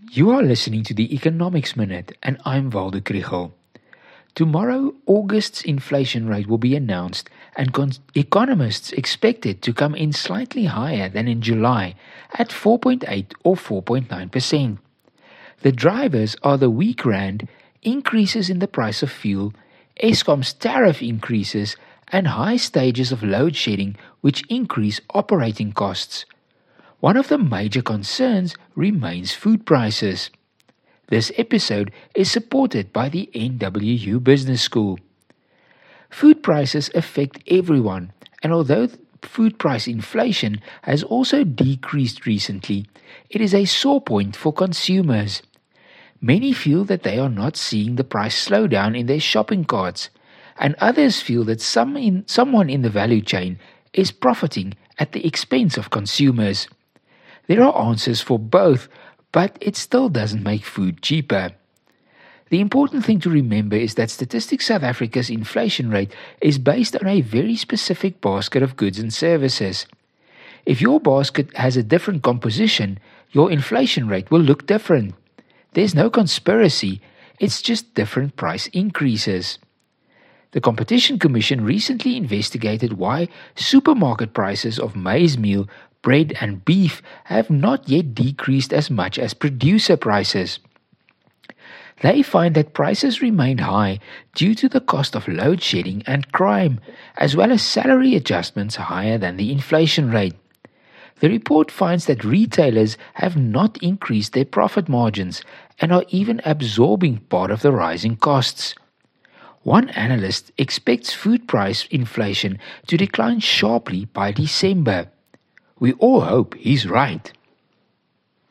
You are listening to the Economics Minute, and I'm Waldo Krugell. Tomorrow, August's inflation rate will be announced, and con- economists expect it to come in slightly higher than in July at 4.8 or 4.9%. The drivers are the weak rand, increases in the price of fuel, Eskom's tariff increases, and high stages of load shedding, which increase operating costs. One of the major concerns remains food prices. This episode is supported by the NWU Business School. Food prices affect everyone, and although food price inflation has also decreased recently, it is a sore point for consumers. Many feel that they are not seeing the price slowdown in their shopping carts, and others feel that some in, someone in the value chain is profiting at the expense of consumers. There are answers for both, but it still doesn't make food cheaper. The important thing to remember is that Statistics South Africa's inflation rate is based on a very specific basket of goods and services. If your basket has a different composition, your inflation rate will look different. There's no conspiracy, it's just different price increases. The Competition Commission recently investigated why supermarket prices of maize meal bread and beef have not yet decreased as much as producer prices. They find that prices remain high due to the cost of load shedding and crime, as well as salary adjustments higher than the inflation rate. The report finds that retailers have not increased their profit margins and are even absorbing part of the rising costs. One analyst expects food price inflation to decline sharply by December. We all hope he's right.